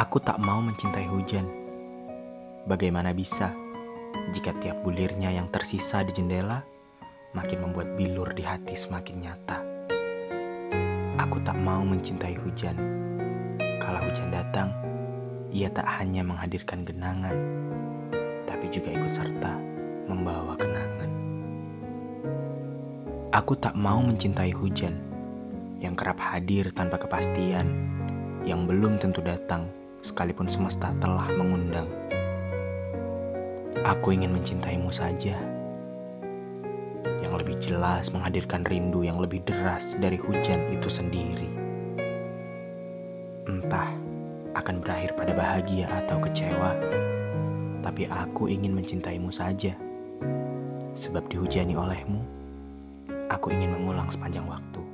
Aku tak mau mencintai hujan. Bagaimana bisa jika tiap bulirnya yang tersisa di jendela makin membuat bilur di hati semakin nyata. Aku tak mau mencintai hujan. Kalau hujan datang, ia tak hanya menghadirkan genangan, tapi juga ikut serta membawa kenangan. Aku tak mau mencintai hujan yang kerap hadir tanpa kepastian, yang belum tentu datang sekalipun semesta telah mengundang. Aku ingin mencintaimu saja, yang lebih jelas menghadirkan rindu yang lebih deras dari hujan itu sendiri. Entah akan berakhir pada bahagia atau kecewa, tapi aku ingin mencintaimu saja, sebab dihujani olehmu, aku ingin mengulang sepanjang waktu.